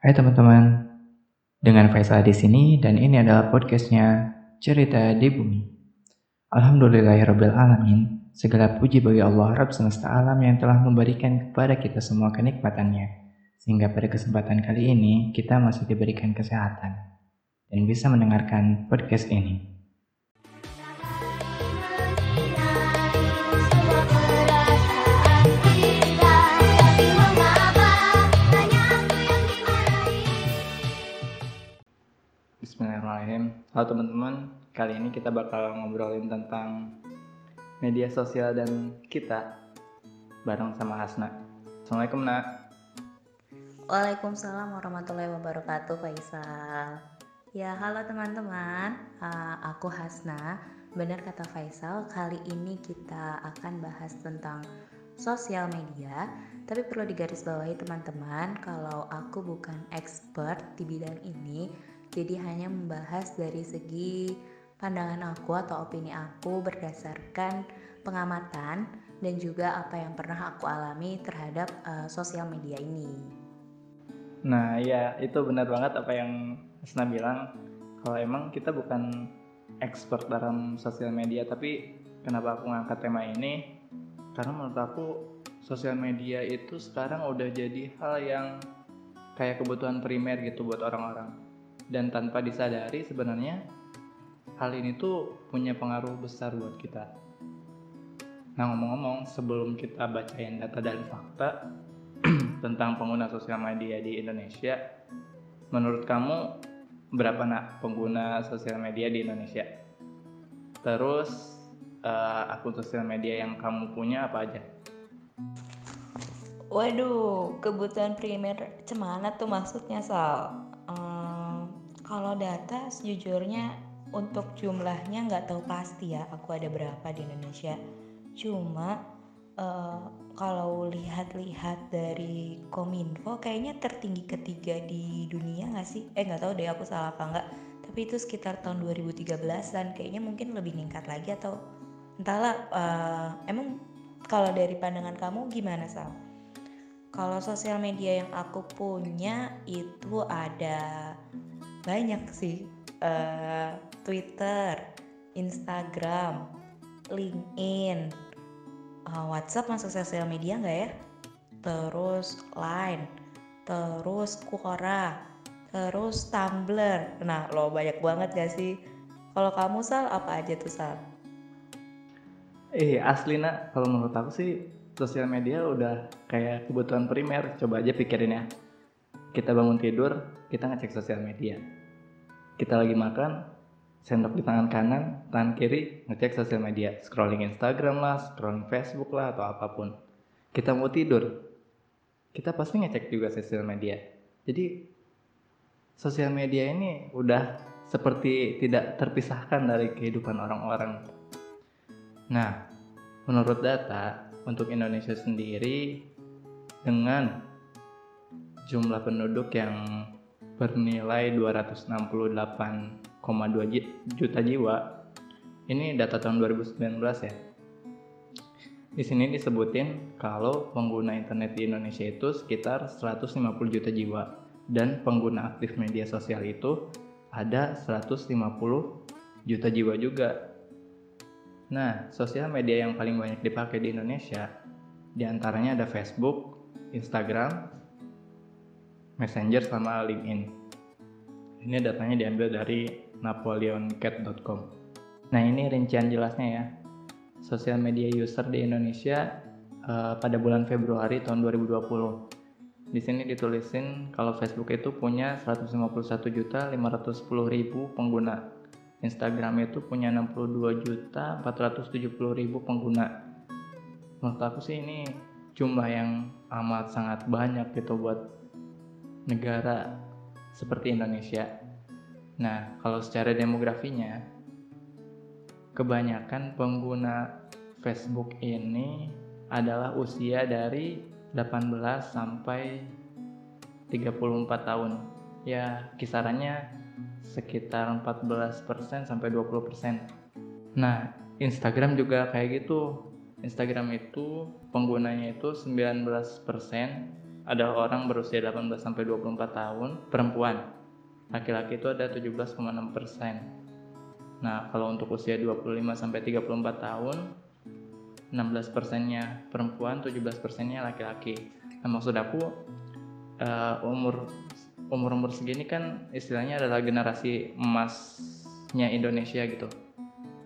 Hai teman-teman, dengan Faisal di sini dan ini adalah podcastnya Cerita di Bumi. Alhamdulillahirabbil alamin. Segala puji bagi Allah Rabb semesta alam yang telah memberikan kepada kita semua kenikmatannya. Sehingga pada kesempatan kali ini kita masih diberikan kesehatan dan bisa mendengarkan podcast ini. Halo teman-teman, kali ini kita bakal ngobrolin tentang media sosial dan kita bareng sama Hasna. Assalamualaikum Nak. Waalaikumsalam warahmatullahi wabarakatuh Faisal. Ya halo teman-teman. Uh, Aku Hasna. Benar kata Faisal Kali ini kita akan bahas tentang sosial media. Tapi perlu digarisbawahi teman-teman Kalau aku bukan expert di bidang ini Jadi hanya membahas dari segi pandangan aku atau opini aku Berdasarkan pengamatan dan juga apa yang pernah aku alami terhadap uh, sosial media ini. Nah, ya itu benar banget apa yang Hasna bilang. Kalau emang kita bukan expert dalam sosial media, tapi kenapa aku ngangkat tema ini? Karena menurut aku sosial media itu sekarang udah jadi hal yang kayak kebutuhan primer gitu buat orang-orang. Dan tanpa disadari sebenarnya hal ini tuh punya pengaruh besar buat kita. Nah ngomong-ngomong, sebelum kita bacain data dan fakta tentang pengguna sosial media di Indonesia, menurut kamu berapa nak pengguna sosial media di Indonesia? Terus eh, akun sosial media yang kamu punya apa aja? Waduh, kebutuhan primer cemana tuh maksudnya Sal? Kalau data sejujurnya untuk jumlahnya nggak tahu pasti ya aku ada berapa di Indonesia. Cuma eh, kalau lihat-lihat dari Kominfo kayaknya tertinggi ketiga di dunia nggak sih? Eh nggak tahu deh aku salah apa nggak. Tapi itu sekitar tahun 2013 dan kayaknya mungkin lebih meningkat lagi atau entahlah. eh, emang kalau dari pandangan kamu gimana Sal? Kalau sosial media yang aku punya itu ada banyak sih. Eh, Twitter, Instagram, LinkedIn, eh, WhatsApp masuk sosial media nggak ya? Terus Line, terus Quora, terus Tumblr. Nah, lo banyak banget gak sih? Kalau kamu Sal apa aja tuh Sal? Eh asli nak, kalau menurut aku sih sosial media udah kayak kebutuhan primer. Coba aja pikirin ya. Kita bangun tidur, kita ngecek sosial media. Kita lagi makan, sendok di tangan kanan, tangan kiri ngecek sosial media, scrolling Instagram lah, scrolling Facebook lah atau apa pun. Kita mau tidur, kita pasti ngecek juga sosial media. Jadi sosial media ini udah seperti tidak terpisahkan dari kehidupan orang-orang. Nah, menurut data untuk Indonesia sendiri dengan jumlah penduduk yang bernilai 268,2 ji- juta jiwa. Ini data tahun 2019 ya. Di sini disebutin kalau pengguna internet di Indonesia itu sekitar 150 juta jiwa dan pengguna aktif media sosial itu ada 150 juta jiwa juga. Nah, sosial media yang paling banyak dipakai di Indonesia di antaranya ada Facebook, Instagram, Messenger sama LinkedIn. Ini datanya diambil dari napoleoncat.com. Nah, ini rincian jelasnya ya. Sosial media user di Indonesia eh, pada bulan Februari tahun 2020. Di sini ditulisin kalau Facebook itu punya 151.510.000 pengguna. Instagram itu punya 62.470.000 pengguna. Menurut aku sih ini jumlah yang amat sangat banyak gitu buat negara seperti Indonesia. Nah, kalau secara demografinya, kebanyakan pengguna Facebook ini adalah usia dari 18 sampai 34 tahun. Ya, kisarannya sekitar 14% sampai 20%. Nah, Instagram juga kayak gitu. Instagram itu penggunanya itu 19% ada orang berusia 18 sampai 24 tahun, perempuan. Laki-laki itu ada 17,6 persen. Nah, kalau untuk usia 25 sampai 34 tahun, 16 persennya perempuan, 17 persennya laki-laki. Nah, maksud aku umur umur umur segini kan istilahnya adalah generasi emasnya Indonesia gitu.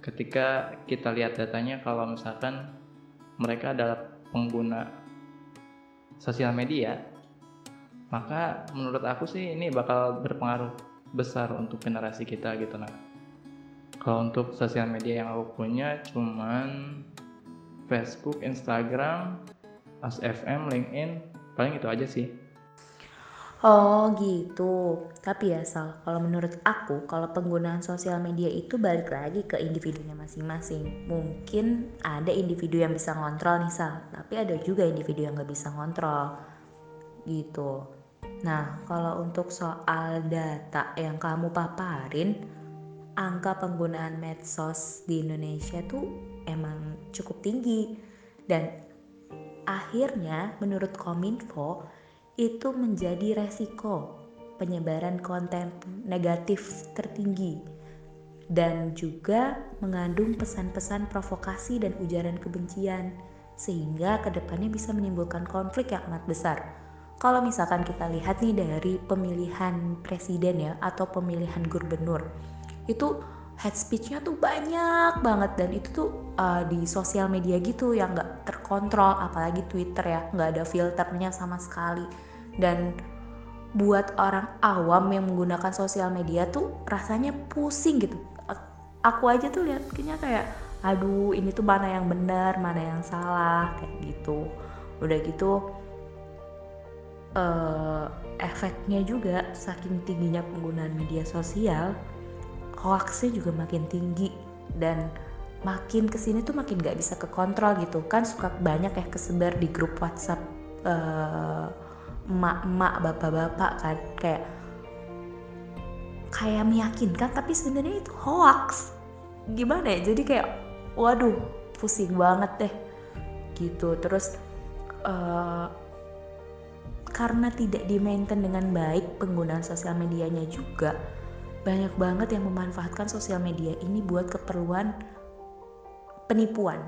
Ketika kita lihat datanya, kalau misalkan mereka adalah pengguna sosial media, maka menurut aku sih ini bakal berpengaruh besar untuk generasi kita gitu nah. Kalau untuk sosial media yang aku punya cuman Facebook, Instagram, ASFM, LinkedIn, paling itu aja sih. Oh gitu. Tapi ya Sal, kalau menurut aku, kalau penggunaan sosial media itu balik lagi ke individunya masing-masing. Mungkin ada individu yang bisa ngontrol nih Sal, tapi ada juga individu yang nggak bisa ngontrol. Gitu. Nah, kalau untuk soal data yang kamu paparin, angka penggunaan medsos di Indonesia tuh emang cukup tinggi. Dan akhirnya menurut Kominfo, itu menjadi resiko penyebaran konten negatif tertinggi dan juga mengandung pesan-pesan provokasi dan ujaran kebencian sehingga ke depannya bisa menimbulkan konflik yang amat besar. Kalau misalkan kita lihat nih dari pemilihan presiden ya atau pemilihan gubernur itu hate speechnya tuh banyak banget. Dan itu tuh uh, di sosial media gitu yang nggak terkontrol. Apalagi Twitter ya nggak ada filternya sama sekali. Dan buat orang awam yang menggunakan sosial media tuh rasanya pusing gitu. Aku aja tuh lihat kayaknya kayak aduh ini tuh mana yang benar mana yang salah kayak gitu. Udah gitu uh, efeknya juga saking tingginya penggunaan media sosial hoaxnya juga makin tinggi dan makin ke sini tuh makin gak bisa kekontrol gitu. Kan suka banyak ya kesebar di grup WhatsApp uh, emak-emak bapak-bapak kan. Kayak kayak meyakinkan tapi sebenarnya itu hoax. Gimana ya? Jadi kayak waduh pusing banget deh. Gitu. Terus uh, karena tidak di maintain dengan baik penggunaan sosial medianya juga banyak banget yang memanfaatkan sosial media ini buat keperluan penipuan.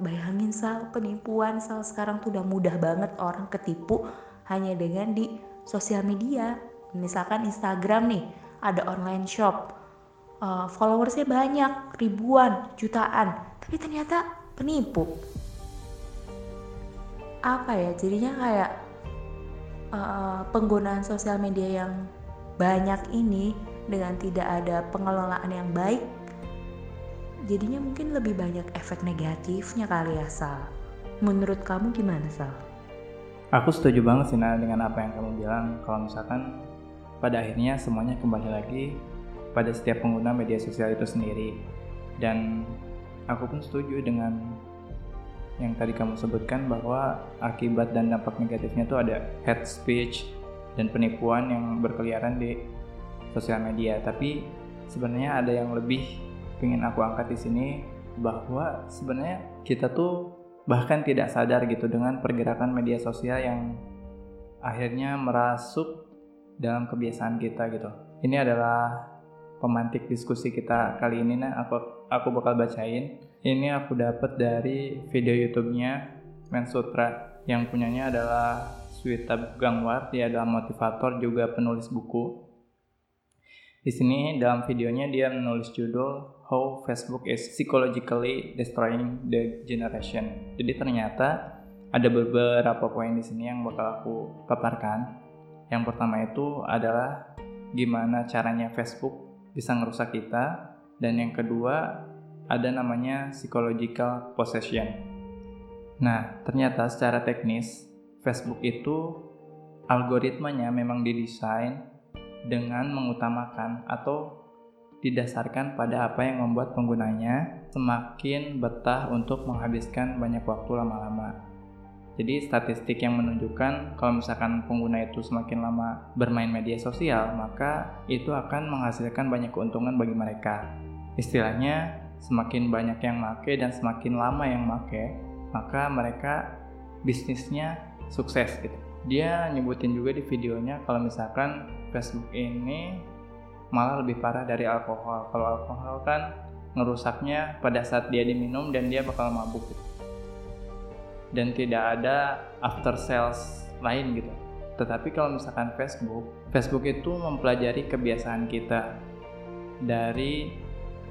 Bayangin Sal, penipuan Sal sekarang tuh udah mudah banget orang ketipu hanya dengan di sosial media. Misalkan Instagram nih, ada online shop, uh, followersnya banyak, ribuan, jutaan, tapi ternyata penipu. Apa ya, jadinya kayak uh, penggunaan sosial media yang banyak ini dengan tidak ada pengelolaan yang baik jadinya mungkin lebih banyak efek negatifnya kali ya Sal. Menurut kamu gimana Sal? Aku setuju banget sih Nah dengan apa yang kamu bilang. Kalau misalkan pada akhirnya semuanya kembali lagi pada setiap pengguna media sosial itu sendiri. Dan aku pun setuju dengan yang tadi kamu sebutkan bahwa akibat dan dampak negatifnya itu ada hate speech dan penipuan yang berkeliaran di sosial media tapi sebenarnya ada yang lebih ingin aku angkat di sini bahwa sebenarnya kita tuh bahkan tidak sadar gitu dengan pergerakan media sosial yang akhirnya merasuk dalam kebiasaan kita gitu. Ini adalah pemantik diskusi kita kali ini nah aku aku bakal bacain. Ini aku dapat dari video YouTube-nya Mensutra yang punyanya adalah Swita Gangwar, dia adalah motivator juga penulis buku. Di sini dalam videonya dia menulis judul How Facebook is Psychologically Destroying the Generation. Jadi ternyata ada beberapa poin di sini yang bakal aku paparkan. Yang pertama itu adalah gimana caranya Facebook bisa ngerusak kita dan yang kedua ada namanya psychological possession. Nah, ternyata secara teknis Facebook itu algoritmanya memang didesain dengan mengutamakan atau didasarkan pada apa yang membuat penggunanya semakin betah untuk menghabiskan banyak waktu lama-lama. Jadi statistik yang menunjukkan kalau misalkan pengguna itu semakin lama bermain media sosial, maka itu akan menghasilkan banyak keuntungan bagi mereka. Istilahnya, semakin banyak yang make dan semakin lama yang make, maka mereka bisnisnya sukses gitu. Dia nyebutin juga di videonya kalau misalkan Facebook ini malah lebih parah dari alkohol. Kalau alkohol kan ngerusaknya pada saat dia diminum dan dia bakal mabuk gitu. Dan tidak ada after sales lain gitu. Tetapi kalau misalkan Facebook, Facebook itu mempelajari kebiasaan kita dari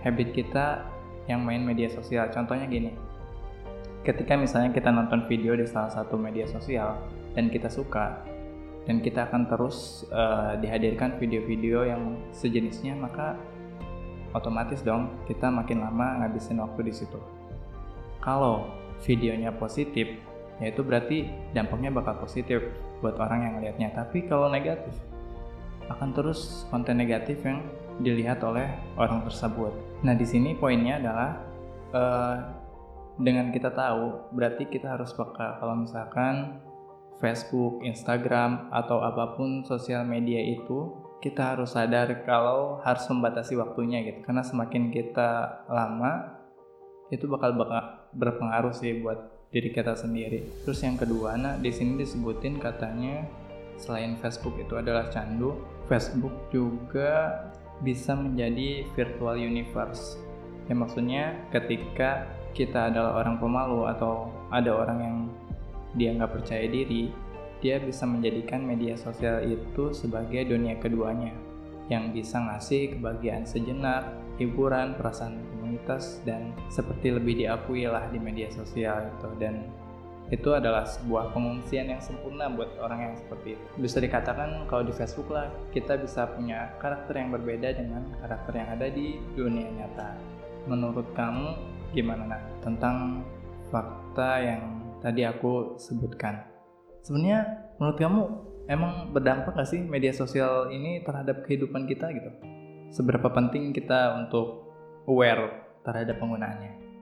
habit kita yang main media sosial. Contohnya gini, ketika misalnya kita nonton video di salah satu media sosial dan kita suka, dan kita akan terus uh, dihadirkan video-video yang sejenisnya, maka otomatis dong kita makin lama ngabisin waktu di situ. Kalau videonya positif, yaitu berarti dampaknya bakal positif buat orang yang lihatnya. Tapi kalau negatif, akan terus konten negatif yang dilihat oleh orang tersebut. Nah di sini poinnya adalah uh, dengan kita tahu, berarti kita harus peka kalau misalkan Facebook, Instagram, atau apa pun sosial media itu, kita harus sadar kalau harus membatasi waktunya gitu. Karena semakin kita lama, itu bakal, berpengaruh sih buat diri kita sendiri. Terus yang kedua, nah di sini disebutin katanya selain Facebook itu adalah candu, Facebook juga bisa menjadi virtual universe. Ya maksudnya ketika kita adalah orang pemalu atau ada orang yang dia nggak percaya diri, dia bisa menjadikan media sosial itu sebagai dunia keduanya yang bisa ngasih kebahagiaan sejenak, hiburan, perasaan komunitas, dan seperti lebih diakui lah di media sosial itu. Dan itu adalah sebuah pengungsian yang sempurna buat orang yang seperti itu. Bisa dikatakan kalau di Facebook lah, kita bisa punya karakter yang berbeda dengan karakter yang ada di dunia nyata. Menurut kamu gimana nak tentang fakta yang tadi aku sebutkan. Sebenarnya menurut kamu emang berdampak gak sih media sosial ini terhadap kehidupan kita gitu? Seberapa penting kita untuk aware terhadap penggunaannya?